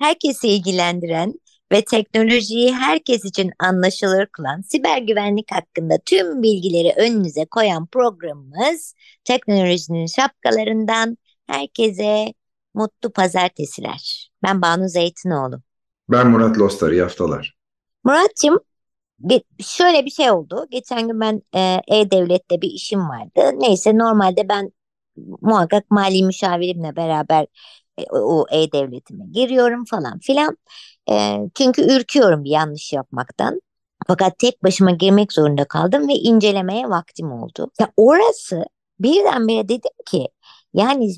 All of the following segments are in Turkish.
Herkesi ilgilendiren ve teknolojiyi herkes için anlaşılır kılan siber güvenlik hakkında tüm bilgileri önünüze koyan programımız teknolojinin şapkalarından herkese mutlu pazartesiler. Ben Banu Zeytinoğlu. Ben Murat Lostar, iyi haftalar. Murat'cığım şöyle bir şey oldu. Geçen gün ben e, E-Devlet'te bir işim vardı. Neyse normalde ben muhakkak mali müşavirimle beraber e, o e-devletime giriyorum falan filan. E, çünkü ürküyorum bir yanlış yapmaktan. Fakat tek başıma girmek zorunda kaldım ve incelemeye vaktim oldu. Ya orası birdenbire dedim ki yani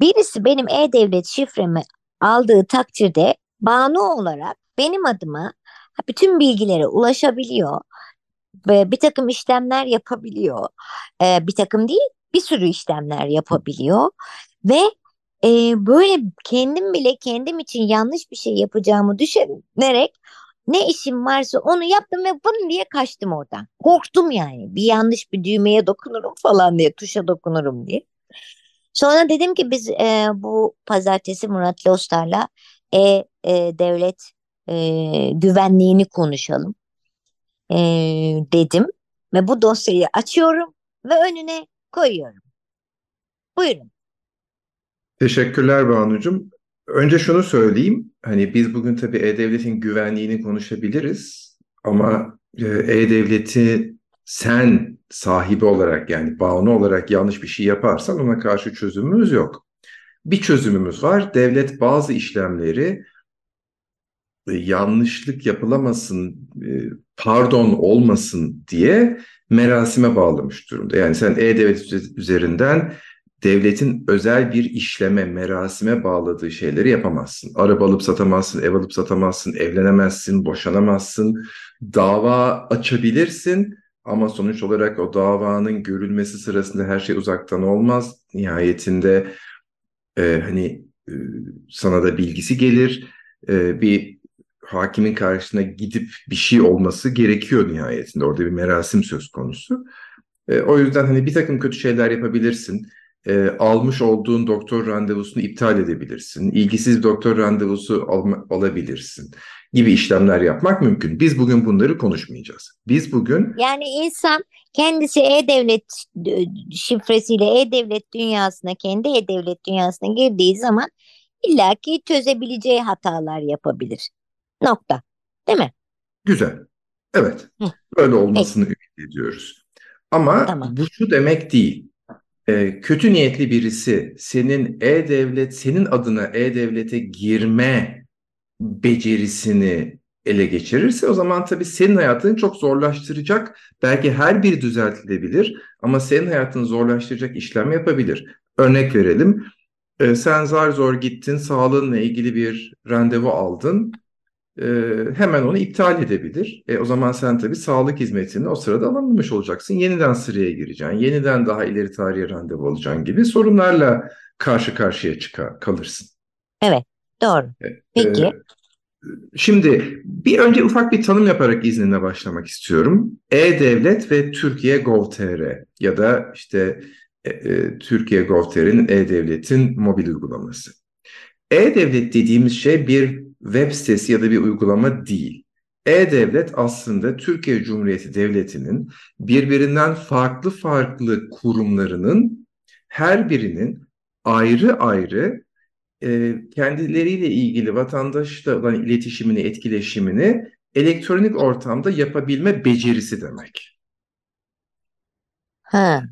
birisi benim e-devlet şifremi aldığı takdirde banu olarak benim adıma bütün bilgilere ulaşabiliyor bir takım işlemler yapabiliyor. Ee, bir takım değil bir sürü işlemler yapabiliyor ve e, böyle kendim bile kendim için yanlış bir şey yapacağımı düşünerek ne işim varsa onu yaptım ve bunu diye kaçtım oradan. Korktum yani bir yanlış bir düğmeye dokunurum falan diye tuşa dokunurum diye. Sonra dedim ki biz e, bu pazartesi Murat Lostar'la e, e, devlet e, güvenliğini konuşalım e, dedim ve bu dosyayı açıyorum ve önüne koyuyorum. Buyurun. Teşekkürler Banu'cum. Önce şunu söyleyeyim. Hani biz bugün tabii E-Devlet'in güvenliğini konuşabiliriz. Ama e, E-Devlet'i sen sahibi olarak yani Banu olarak yanlış bir şey yaparsan ona karşı çözümümüz yok. Bir çözümümüz var. Devlet bazı işlemleri yanlışlık yapılamasın, e, pardon olmasın diye merasime bağlamış durumda. Yani sen E-Devlet üzerinden devletin özel bir işleme, merasime bağladığı şeyleri yapamazsın. Araba alıp satamazsın, ev alıp satamazsın, evlenemezsin, boşanamazsın. Dava açabilirsin ama sonuç olarak o davanın görülmesi sırasında her şey uzaktan olmaz. Nihayetinde e, hani e, sana da bilgisi gelir. E, bir hakimin karşısına gidip bir şey olması gerekiyor nihayetinde. Orada bir merasim söz konusu. E, o yüzden hani bir takım kötü şeyler yapabilirsin e, almış olduğun doktor randevusunu iptal edebilirsin. İlgisiz doktor randevusu al, alabilirsin gibi işlemler yapmak mümkün. Biz bugün bunları konuşmayacağız. Biz bugün... Yani insan kendisi e-devlet şifresiyle e-devlet dünyasına, kendi e-devlet dünyasına girdiği zaman illaki çözebileceği hatalar yapabilir. Nokta. Değil mi? Güzel. Evet. Hı. Böyle olmasını evet. ümit ediyoruz. Ama tamam. bu şu demek değil e, kötü niyetli birisi senin e-devlet, senin adına e-devlete girme becerisini ele geçirirse o zaman tabii senin hayatını çok zorlaştıracak. Belki her biri düzeltilebilir ama senin hayatını zorlaştıracak işlem yapabilir. Örnek verelim. E, sen zar zor gittin, sağlığınla ilgili bir randevu aldın e, hemen onu iptal edebilir. E, o zaman sen tabii sağlık hizmetini o sırada alamamış olacaksın. Yeniden sıraya gireceksin. Yeniden daha ileri tarihe randevu alacaksın gibi sorunlarla karşı karşıya çıkar, kalırsın. Evet, doğru. E, Peki. E, şimdi bir önce ufak bir tanım yaparak izninle başlamak istiyorum. E-Devlet ve Türkiye Gov.tr ya da işte e, e, Türkiye Gov.tr'in E-Devlet'in mobil uygulaması. E-Devlet dediğimiz şey bir web sitesi ya da bir uygulama değil. E-Devlet aslında Türkiye Cumhuriyeti Devleti'nin birbirinden farklı farklı kurumlarının her birinin ayrı ayrı e, kendileriyle ilgili vatandaşla olan iletişimini, etkileşimini elektronik ortamda yapabilme becerisi demek. Ha.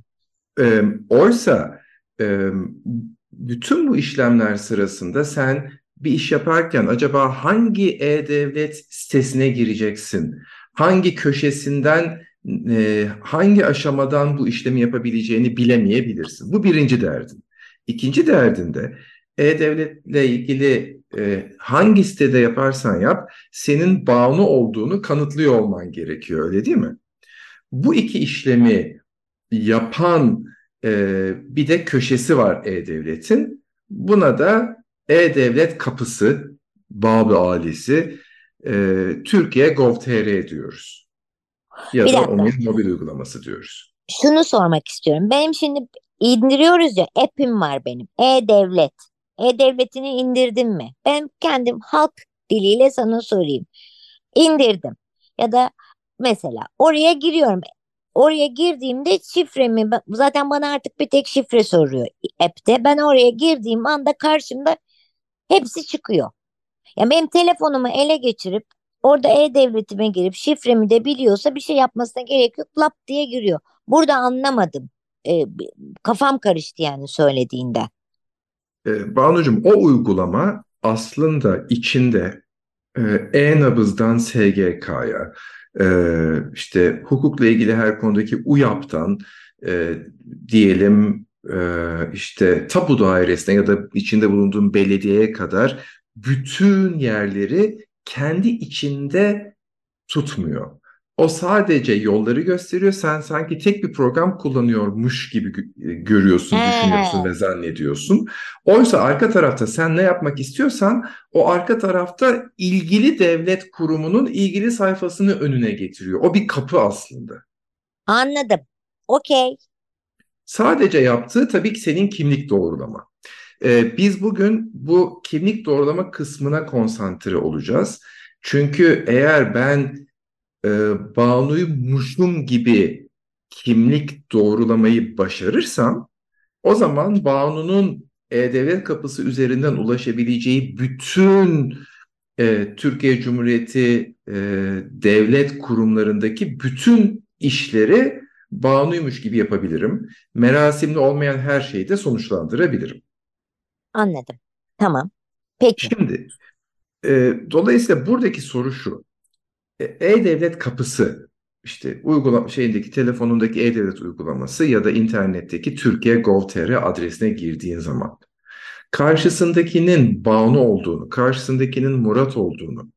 E, oysa e, bütün bu işlemler sırasında sen bir iş yaparken acaba hangi e-devlet sitesine gireceksin? Hangi köşesinden, e, hangi aşamadan bu işlemi yapabileceğini bilemeyebilirsin. Bu birinci derdin. İkinci derdinde e-devletle ilgili e, hangi sitede yaparsan yap senin bağımlı olduğunu kanıtlıyor olman gerekiyor öyle değil mi? Bu iki işlemi yapan e, bir de köşesi var E-Devlet'in. Buna da E-Devlet kapısı, Babı Alisi, e, Türkiye Gov.tr diyoruz. Ya Bir da dakika. onun mobil uygulaması diyoruz. Şunu sormak istiyorum. Benim şimdi indiriyoruz ya app'im var benim. E-Devlet. E-Devlet'ini indirdin mi? Ben kendim halk diliyle sana sorayım. İndirdim. Ya da mesela oraya giriyorum. Oraya girdiğimde şifremi zaten bana artık bir tek şifre soruyor app'te. Ben oraya girdiğim anda karşımda hepsi çıkıyor. Ya benim telefonumu ele geçirip orada e-devletime girip şifremi de biliyorsa bir şey yapmasına gerek yok. Lap diye giriyor. Burada anlamadım. Ee, kafam karıştı yani söylediğinde. E, Banucuğum o uygulama aslında içinde e, e-nabızdan SGK'ya, e, işte hukukla ilgili her konudaki UYAP'tan e, diyelim e, işte tapu dairesine ya da içinde bulunduğun belediyeye kadar bütün yerleri kendi içinde tutmuyor. O sadece yolları gösteriyor. Sen sanki tek bir program kullanıyormuş gibi gö- görüyorsun, düşünüyorsun ve zannediyorsun. Oysa arka tarafta sen ne yapmak istiyorsan o arka tarafta ilgili devlet kurumunun ilgili sayfasını önüne getiriyor. O bir kapı aslında. Anladım. Okey. Sadece yaptığı tabii ki senin kimlik doğrulama. Ee, biz bugün bu kimlik doğrulama kısmına konsantre olacağız. Çünkü eğer ben e, Banu'ymuşum gibi kimlik doğrulamayı başarırsam o zaman Banu'nun E-Devlet kapısı üzerinden ulaşabileceği bütün e, Türkiye Cumhuriyeti e, devlet kurumlarındaki bütün işleri Banu'ymuş gibi yapabilirim. Merasimli olmayan her şeyi de sonuçlandırabilirim. Anladım. Tamam. Peki. Şimdi e, dolayısıyla buradaki soru şu. E, E-Devlet kapısı işte uygulama şeyindeki telefonundaki E-Devlet uygulaması ya da internetteki Türkiye Gov.tr adresine girdiğin zaman karşısındakinin Banu olduğunu, karşısındakinin Murat olduğunu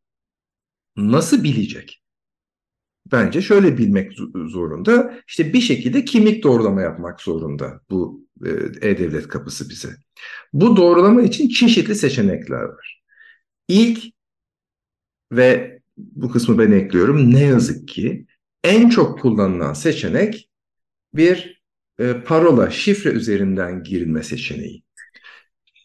nasıl bilecek? Bence şöyle bilmek zo- zorunda. İşte bir şekilde kimlik doğrulama yapmak zorunda bu e, E-Devlet kapısı bize. Bu doğrulama için çeşitli seçenekler var. İlk ve bu kısmı ben ekliyorum. Ne yazık ki en çok kullanılan seçenek bir e, parola, şifre üzerinden girilme seçeneği.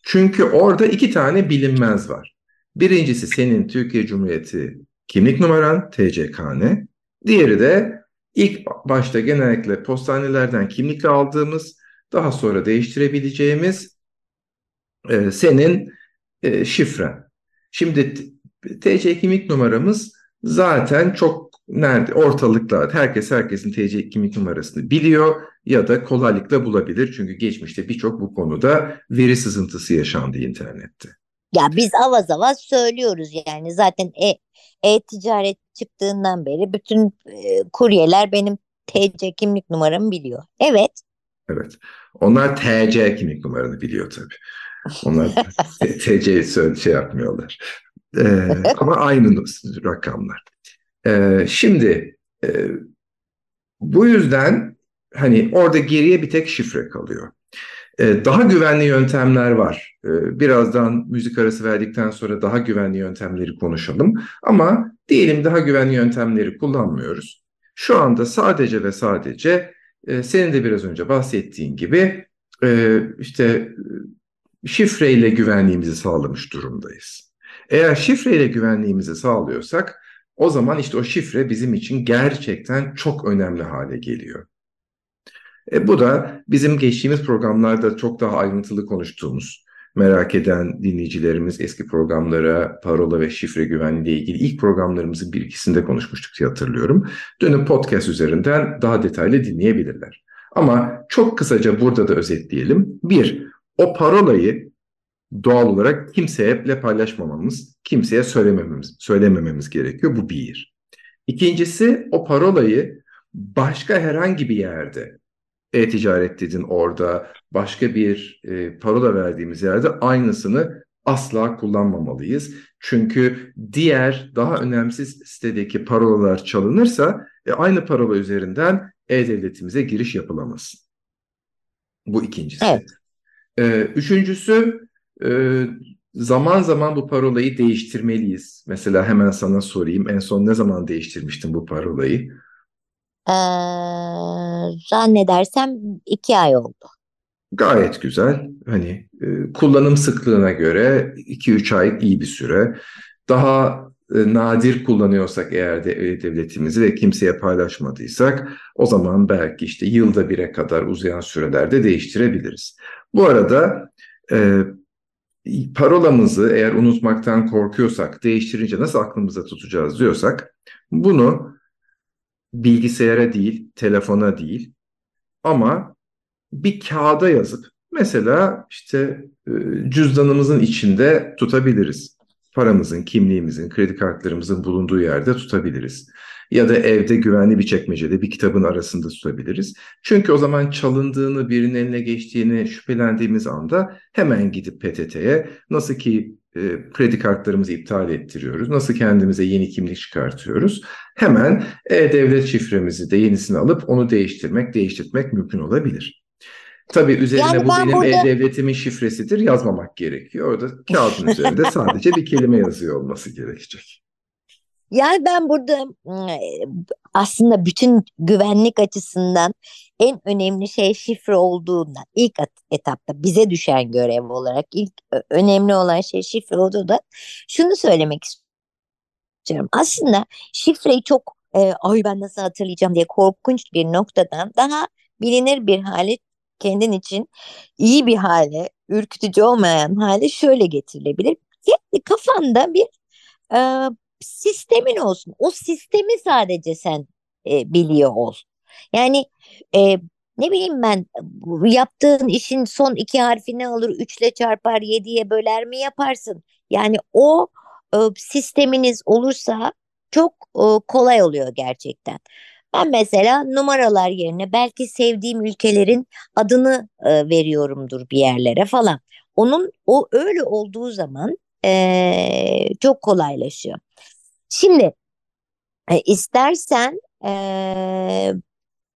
Çünkü orada iki tane bilinmez var. Birincisi senin Türkiye Cumhuriyeti kimlik numaran, TCKN. Diğeri de ilk başta genellikle postanelerden kimlik aldığımız, daha sonra değiştirebileceğimiz e, senin e, şifren. Şimdi TC kimlik numaramız zaten çok nerede ortalıkta herkes herkesin TC kimlik numarasını biliyor ya da kolaylıkla bulabilir. Çünkü geçmişte birçok bu konuda veri sızıntısı yaşandı internette. Ya biz avaz avaz söylüyoruz yani zaten e, e-ticaret çıktığından beri bütün e, kuryeler benim TC kimlik numaramı biliyor. Evet. Evet. Onlar TC kimlik numaranı biliyor tabii. Onlar TC söyle şey yapmıyorlar. Ee, ama aynı rakamlar. Ee, şimdi e, bu yüzden hani orada geriye bir tek şifre kalıyor. Ee, daha güvenli yöntemler var. Ee, birazdan müzik arası verdikten sonra daha güvenli yöntemleri konuşalım. Ama diyelim daha güvenli yöntemleri kullanmıyoruz. Şu anda sadece ve sadece e, senin de biraz önce bahsettiğin gibi e, işte şifreyle güvenliğimizi sağlamış durumdayız. Eğer şifreyle güvenliğimizi sağlıyorsak o zaman işte o şifre bizim için gerçekten çok önemli hale geliyor. E, bu da bizim geçtiğimiz programlarda çok daha ayrıntılı konuştuğumuz, merak eden dinleyicilerimiz eski programlara parola ve şifre güvenliği ile ilgili ilk programlarımızın bir ikisinde konuşmuştuk diye hatırlıyorum. Dönüp podcast üzerinden daha detaylı dinleyebilirler. Ama çok kısaca burada da özetleyelim. Bir, o parolayı doğal olarak kimseye paylaşmamamız, kimseye söylemememiz, söylemememiz gerekiyor. Bu bir. İkincisi o parolayı başka herhangi bir yerde e-ticaret dedin orada başka bir e, parola verdiğimiz yerde aynısını asla kullanmamalıyız. Çünkü diğer daha önemsiz sitedeki parolalar çalınırsa e, aynı parola üzerinden e-devletimize giriş yapılamaz. Bu ikincisi. Evet. E, üçüncüsü e, zaman zaman bu parolayı değiştirmeliyiz. Mesela hemen sana sorayım. En son ne zaman değiştirmiştin bu parolayı? Ee, zannedersem iki ay oldu. Gayet güzel. Hani e, kullanım sıklığına göre 2-3 ay iyi bir süre. Daha e, nadir kullanıyorsak eğer de devletimizi ve kimseye paylaşmadıysak o zaman belki işte yılda bire kadar uzayan sürelerde değiştirebiliriz. Bu arada e, parolamızı eğer unutmaktan korkuyorsak değiştirince nasıl aklımıza tutacağız diyorsak bunu bilgisayara değil, telefona değil ama bir kağıda yazıp mesela işte e, cüzdanımızın içinde tutabiliriz. Paramızın, kimliğimizin, kredi kartlarımızın bulunduğu yerde tutabiliriz. Ya da evde güvenli bir çekmecede bir kitabın arasında tutabiliriz. Çünkü o zaman çalındığını, birinin eline geçtiğini şüphelendiğimiz anda hemen gidip PTT'ye nasıl ki e, kredi kartlarımızı iptal ettiriyoruz, nasıl kendimize yeni kimlik çıkartıyoruz. Hemen e-devlet şifremizi de yenisini alıp onu değiştirmek, değiştirmek mümkün olabilir. Tabii üzerine yani bu benim burada... e-devletimin şifresidir yazmamak gerekiyor. Orada kağıdın üzerinde sadece bir kelime yazıyor olması gerekecek. Yani ben burada aslında bütün güvenlik açısından en önemli şey şifre olduğundan ilk etapta bize düşen görev olarak ilk önemli olan şey şifre olduğundan şunu söylemek istiyorum. Aslında şifreyi çok e, ay ben nasıl hatırlayacağım diye korkunç bir noktadan daha bilinir bir hale kendin için iyi bir hale, ürkütücü olmayan hale şöyle getirilebilir. Kendi kafanda bir e, sistemin olsun. O sistemi sadece sen e, biliyor ol. Yani e, ne bileyim ben yaptığın işin son iki harfini alır, üçle çarpar, yediye böler mi yaparsın? Yani o e, sisteminiz olursa çok e, kolay oluyor gerçekten. Ben mesela numaralar yerine belki sevdiğim ülkelerin adını e, veriyorumdur bir yerlere falan. Onun o öyle olduğu zaman e, çok kolaylaşıyor. Şimdi e, istersen e,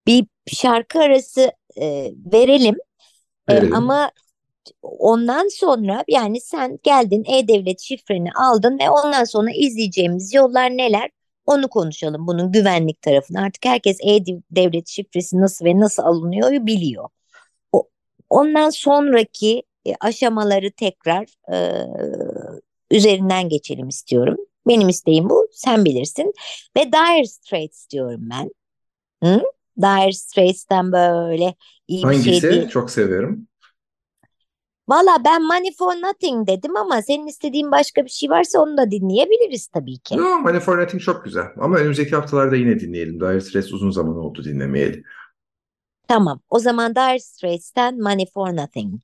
bir şarkı arası e, verelim. E, ama ondan sonra yani sen geldin e-devlet şifreni aldın ve ondan sonra izleyeceğimiz yollar neler? Onu konuşalım bunun güvenlik tarafını. Artık herkes e-devlet şifresi nasıl ve nasıl alınıyor biliyor. O, ondan sonraki e, aşamaları tekrar e, üzerinden geçelim istiyorum. Benim isteğim bu. Sen bilirsin. Ve Dire Straits diyorum ben. Hı? Dire Straits'ten böyle iyi Hangisi? bir şey değil. Çok severim. Valla ben Money for Nothing dedim ama senin istediğin başka bir şey varsa onu da dinleyebiliriz tabii ki. No, Money for Nothing çok güzel. Ama önümüzdeki haftalarda yine dinleyelim. Dire Straits uzun zaman oldu dinlemeyeli. Tamam. O zaman Dire Straits'ten Money for Nothing.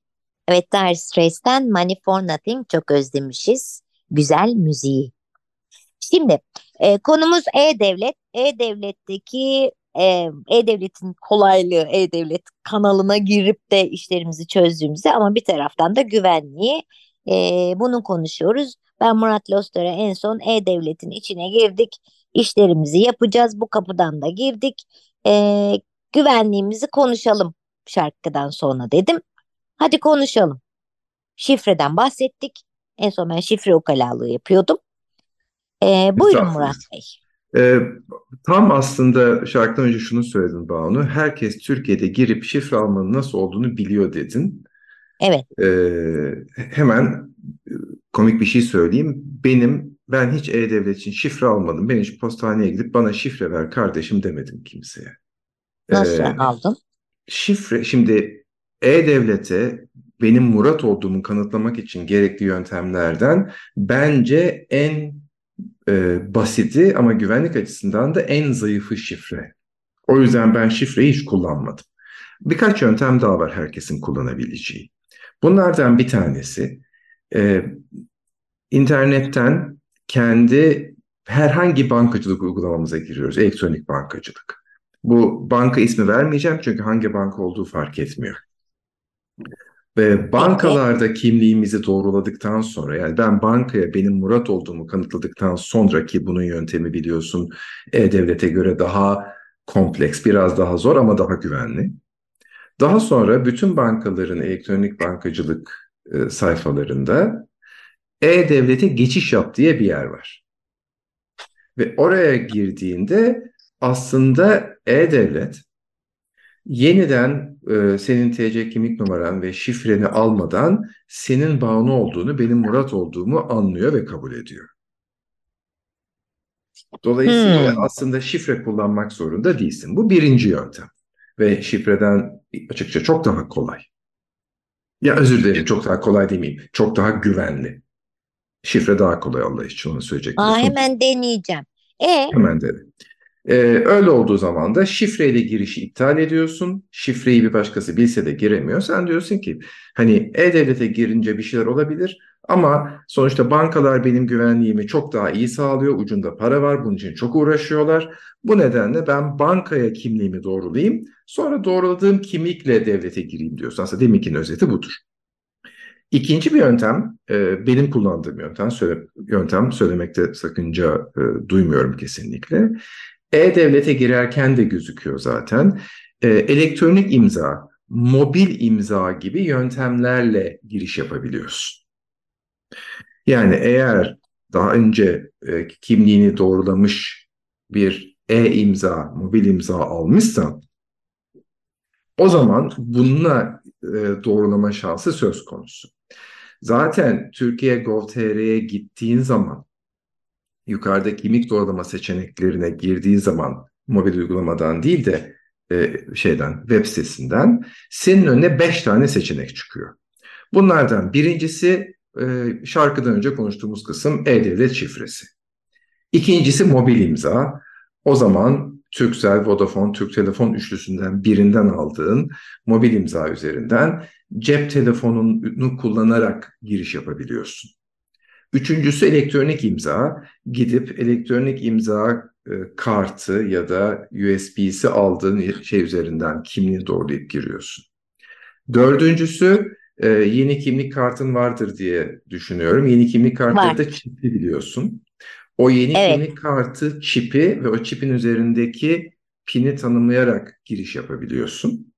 Evet Dire Straits'ten Money for Nothing çok özlemişiz. Güzel müziği. Şimdi e, konumuz E-Devlet. E-Devlet'teki e-Devlet'in kolaylığı, E-Devlet kanalına girip de işlerimizi çözdüğümüzde ama bir taraftan da güvenliği e, bunu konuşuyoruz. Ben Murat Lostar'a en son E-Devlet'in içine girdik. İşlerimizi yapacağız. Bu kapıdan da girdik. E, güvenliğimizi konuşalım şarkıdan sonra dedim. Hadi konuşalım. Şifreden bahsettik. En son ben şifre ukalalığı yapıyordum. E, buyurun Murat Bey. E, tam aslında şarkıdan önce şunu söyledin Banu. Herkes Türkiye'de girip şifre almanın nasıl olduğunu biliyor dedin. Evet. E, hemen komik bir şey söyleyeyim. Benim ben hiç E-Devlet için şifre almadım. Ben hiç postaneye gidip bana şifre ver kardeşim demedim kimseye. Nasıl ee, aldın? Şifre şimdi E-Devlet'e benim Murat olduğumu kanıtlamak için gerekli yöntemlerden bence en e, basiti ama güvenlik açısından da en zayıfı şifre. O yüzden ben şifreyi hiç kullanmadım. Birkaç yöntem daha var herkesin kullanabileceği. Bunlardan bir tanesi e, internetten kendi herhangi bankacılık uygulamamıza giriyoruz. Elektronik bankacılık. Bu banka ismi vermeyeceğim çünkü hangi banka olduğu fark etmiyor. Ve bankalarda kimliğimizi doğruladıktan sonra yani ben bankaya benim Murat olduğumu kanıtladıktan sonra ki bunun yöntemi biliyorsun e-devlete göre daha kompleks, biraz daha zor ama daha güvenli. Daha sonra bütün bankaların elektronik bankacılık e, sayfalarında e-devlete geçiş yap diye bir yer var. Ve oraya girdiğinde aslında e-devlet yeniden e, senin TC kimlik numaran ve şifreni almadan senin Banu olduğunu, benim Murat olduğumu anlıyor ve kabul ediyor. Dolayısıyla hmm. aslında şifre kullanmak zorunda değilsin. Bu birinci yöntem. Ve şifreden açıkça çok daha kolay. Ya özür dilerim çok daha kolay demeyeyim. Çok daha güvenli. Şifre daha kolay Allah için onu söyleyecektim. Aa, hemen deneyeceğim. E? Hemen dedim. Ee, öyle olduğu zaman da şifreyle girişi iptal ediyorsun. Şifreyi bir başkası bilse de giremiyor. Sen diyorsun ki hani e-devlete girince bir şeyler olabilir ama sonuçta bankalar benim güvenliğimi çok daha iyi sağlıyor. Ucunda para var. Bunun için çok uğraşıyorlar. Bu nedenle ben bankaya kimliğimi doğrulayayım. Sonra doğruladığım kimlikle devlete gireyim diyorsun. Aslında deminkinin özeti budur. İkinci bir yöntem, e, benim kullandığım yöntem, yöntem söylemekte sakınca e, duymuyorum kesinlikle. E-Devlet'e girerken de gözüküyor zaten. E, elektronik imza, mobil imza gibi yöntemlerle giriş yapabiliyorsun. Yani eğer daha önce e, kimliğini doğrulamış bir e-imza, mobil imza almışsan o zaman bununla e, doğrulama şansı söz konusu. Zaten Türkiye Gov.tr'ye gittiğin zaman yukarıda kimlik doğrulama seçeneklerine girdiği zaman mobil uygulamadan değil de e, şeyden web sitesinden senin önüne 5 tane seçenek çıkıyor. Bunlardan birincisi e, şarkıdan önce konuştuğumuz kısım e-devlet şifresi. İkincisi mobil imza. O zaman Turkcell, Vodafone, Türk Telefon üçlüsünden birinden aldığın mobil imza üzerinden cep telefonunu kullanarak giriş yapabiliyorsun. Üçüncüsü elektronik imza. Gidip elektronik imza e, kartı ya da USB'si aldığın şey üzerinden kimliğini doğrulayıp giriyorsun. Dördüncüsü e, yeni kimlik kartın vardır diye düşünüyorum. Yeni kimlik kartları da çipli biliyorsun. O yeni evet. kimlik kartı çipi ve o çipin üzerindeki pini tanımlayarak giriş yapabiliyorsun.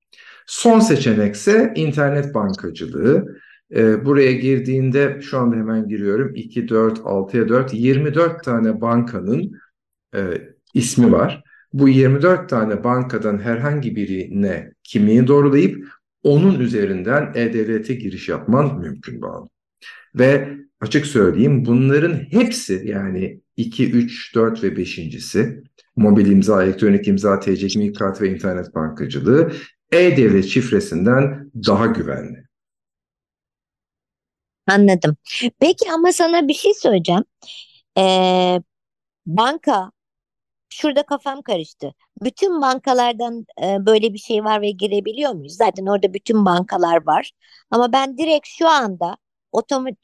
Son seçenekse internet bankacılığı. E, buraya girdiğinde şu anda hemen giriyorum. 2, 4, 6'ya 4, 24 tane bankanın e, ismi var. Bu 24 tane bankadan herhangi birine kimliğini doğrulayıp onun üzerinden E-Devlet'e giriş yapman mümkün bağlı. Ve açık söyleyeyim bunların hepsi yani 2, 3, 4 ve 5.si mobil imza, elektronik imza, TC kimlik kartı ve internet bankacılığı e-devlet şifresinden daha güvenli. Anladım. Peki ama sana bir şey söyleyeceğim. Ee, banka, şurada kafam karıştı. Bütün bankalardan e, böyle bir şey var ve girebiliyor muyuz? Zaten orada bütün bankalar var. Ama ben direkt şu anda otomat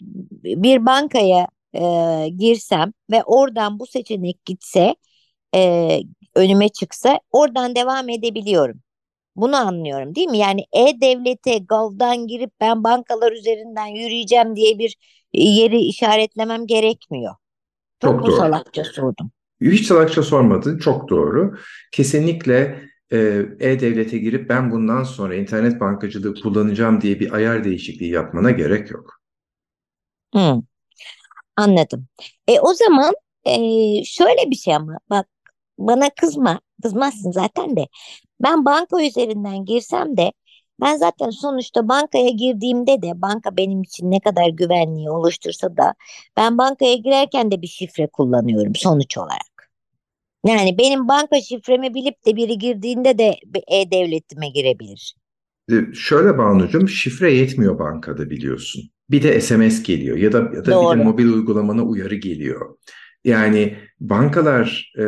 bir bankaya e, girsem ve oradan bu seçenek gitse, e, önüme çıksa oradan devam edebiliyorum. Bunu anlıyorum değil mi? Yani e-devlete Gov'dan girip ben bankalar üzerinden yürüyeceğim diye bir e, yeri işaretlemem gerekmiyor. Çok, Çok doğru. salakça sordum. Hiç salakça sormadın. Çok doğru. Kesinlikle e, e-devlete girip ben bundan sonra internet bankacılığı kullanacağım diye bir ayar değişikliği yapmana gerek yok. Hmm. Anladım. E o zaman e, şöyle bir şey ama bak bana kızma, kızmazsın zaten de. Ben banka üzerinden girsem de ben zaten sonuçta bankaya girdiğimde de banka benim için ne kadar güvenliği oluştursa da ben bankaya girerken de bir şifre kullanıyorum sonuç olarak. Yani benim banka şifremi bilip de biri girdiğinde de e-devletime girebilir. E, şöyle Banucuğum şifre yetmiyor bankada biliyorsun. Bir de SMS geliyor ya da ya da Doğru. bir de mobil uygulamana uyarı geliyor. Yani bankalar e,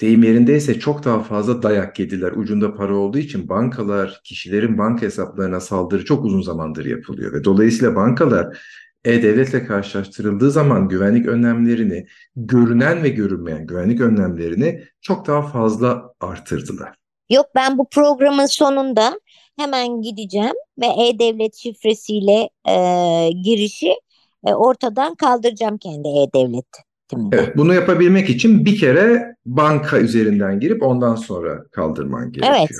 deyim yerindeyse çok daha fazla dayak yediler. Ucunda para olduğu için bankalar, kişilerin banka hesaplarına saldırı çok uzun zamandır yapılıyor ve dolayısıyla bankalar e-devletle karşılaştırıldığı zaman güvenlik önlemlerini, görünen ve görünmeyen güvenlik önlemlerini çok daha fazla artırdılar. Yok ben bu programın sonunda hemen gideceğim ve e-devlet şifresiyle e, girişi e, ortadan kaldıracağım kendi e-devletimde. Evet, bunu yapabilmek için bir kere banka üzerinden girip ondan sonra kaldırman gerekiyor. Evet.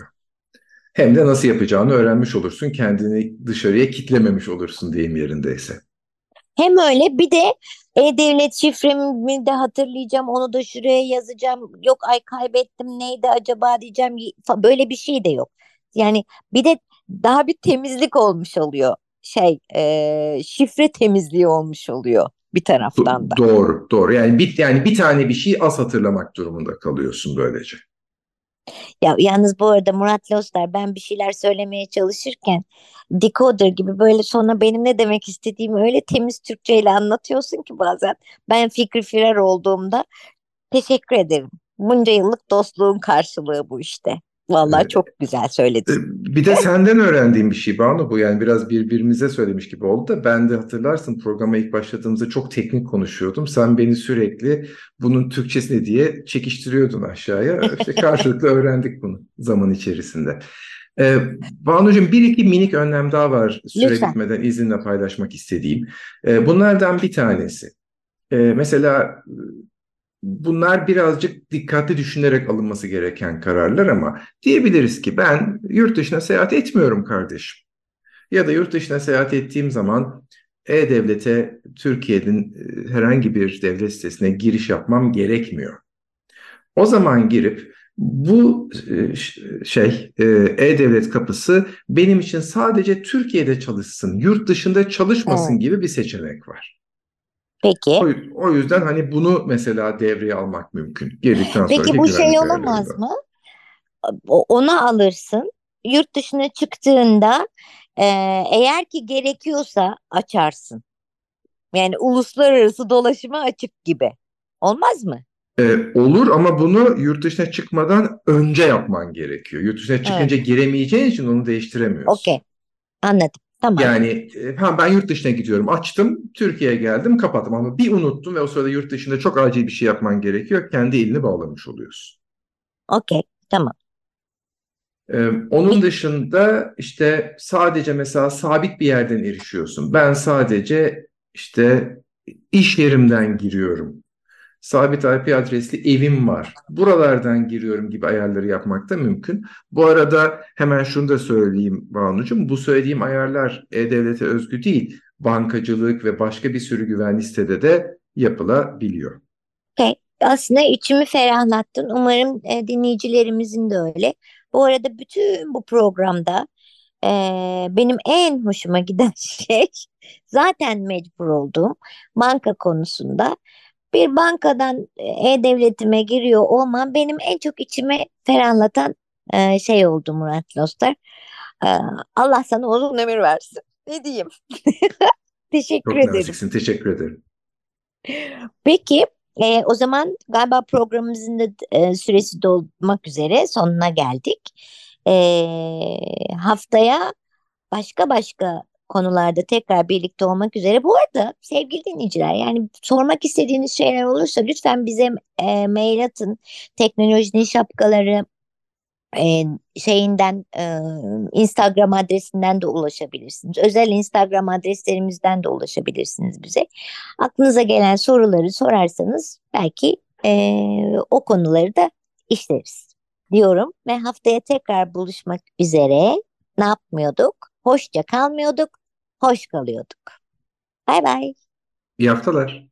Hem de nasıl yapacağını öğrenmiş olursun, kendini dışarıya kitlememiş olursun diyeyim yerindeyse. Hem öyle bir de e-devlet şifremi de hatırlayacağım onu da şuraya yazacağım. Yok ay kaybettim neydi acaba diyeceğim. Böyle bir şey de yok. Yani bir de daha bir temizlik olmuş oluyor. Şey e, şifre temizliği olmuş oluyor bir taraftan da. Doğru, doğru. Yani bir yani bir tane bir şey az hatırlamak durumunda kalıyorsun böylece. Ya yalnız bu arada Murat Lostar ben bir şeyler söylemeye çalışırken decoder gibi böyle sonra benim ne demek istediğimi öyle temiz Türkçeyle anlatıyorsun ki bazen ben Fikri Firar olduğumda teşekkür ederim. Bunca yıllık dostluğun karşılığı bu işte. Vallahi çok güzel söyledin. Bir de senden öğrendiğim bir şey Banu bu. Yani biraz birbirimize söylemiş gibi oldu da ben de hatırlarsın programa ilk başladığımızda çok teknik konuşuyordum. Sen beni sürekli bunun Türkçesi ne diye çekiştiriyordun aşağıya. İşte karşılıklı öğrendik bunu zaman içerisinde. Ee, Banu'cum bir iki minik önlem daha var süre Lütfen. bitmeden izinle paylaşmak istediğim. Ee, bunlardan bir tanesi. Ee, mesela bunlar birazcık dikkatli düşünerek alınması gereken kararlar ama diyebiliriz ki ben yurt dışına seyahat etmiyorum kardeşim. Ya da yurt dışına seyahat ettiğim zaman e-devlete Türkiye'nin e, herhangi bir devlet sitesine giriş yapmam gerekmiyor. O zaman girip bu e, şey e, e-devlet kapısı benim için sadece Türkiye'de çalışsın, yurt dışında çalışmasın evet. gibi bir seçenek var. Peki. O, o yüzden hani bunu mesela devreye almak mümkün. Girdikten Peki bu şey olamaz mı? Onu alırsın. Yurt dışına çıktığında e, eğer ki gerekiyorsa açarsın. Yani uluslararası dolaşıma açık gibi. Olmaz mı? Ee, olur ama bunu yurt dışına çıkmadan önce yapman gerekiyor. Yurt dışına çıkınca evet. giremeyeceğin için onu değiştiremiyorsun. Okey. Anladım. Tamam. Yani e, ha ben yurt dışına gidiyorum. Açtım, Türkiye'ye geldim, kapattım ama bir unuttum ve o sırada yurt dışında çok acil bir şey yapman gerekiyor. Kendi elini bağlamış oluyorsun. Okey, tamam. Ee, onun dışında işte sadece mesela sabit bir yerden erişiyorsun. Ben sadece işte iş yerimden giriyorum sabit IP adresli evim var. Buralardan giriyorum gibi ayarları yapmak da mümkün. Bu arada hemen şunu da söyleyeyim Banucuğum. Bu söylediğim ayarlar E-Devlet'e özgü değil. Bankacılık ve başka bir sürü güvenli sitede de yapılabiliyor. Okay. Aslında içimi ferahlattın. Umarım e, dinleyicilerimizin de öyle. Bu arada bütün bu programda e, benim en hoşuma giden şey zaten mecbur olduğum banka konusunda bir bankadan e, e-devletime giriyor olmam benim en çok içime ferahlatan e, şey oldu Murat Lostar. E, Allah sana uzun ömür versin. Ne diyeyim? teşekkür çok ederim. Naziksin. Teşekkür ederim. Peki e, o zaman galiba programımızın da e, süresi dolmak üzere sonuna geldik. E, haftaya başka başka konularda tekrar birlikte olmak üzere. Bu arada sevgili dinleyiciler yani sormak istediğiniz şeyler olursa lütfen bize e, mail atın. Teknolojinin şapkaları e, şeyinden e, Instagram adresinden de ulaşabilirsiniz. Özel Instagram adreslerimizden de ulaşabilirsiniz bize. Aklınıza gelen soruları sorarsanız belki e, o konuları da işleriz diyorum ve haftaya tekrar buluşmak üzere. Ne yapmıyorduk? Hoşça kalmıyorduk, hoş kalıyorduk. Bay bay. İyi haftalar.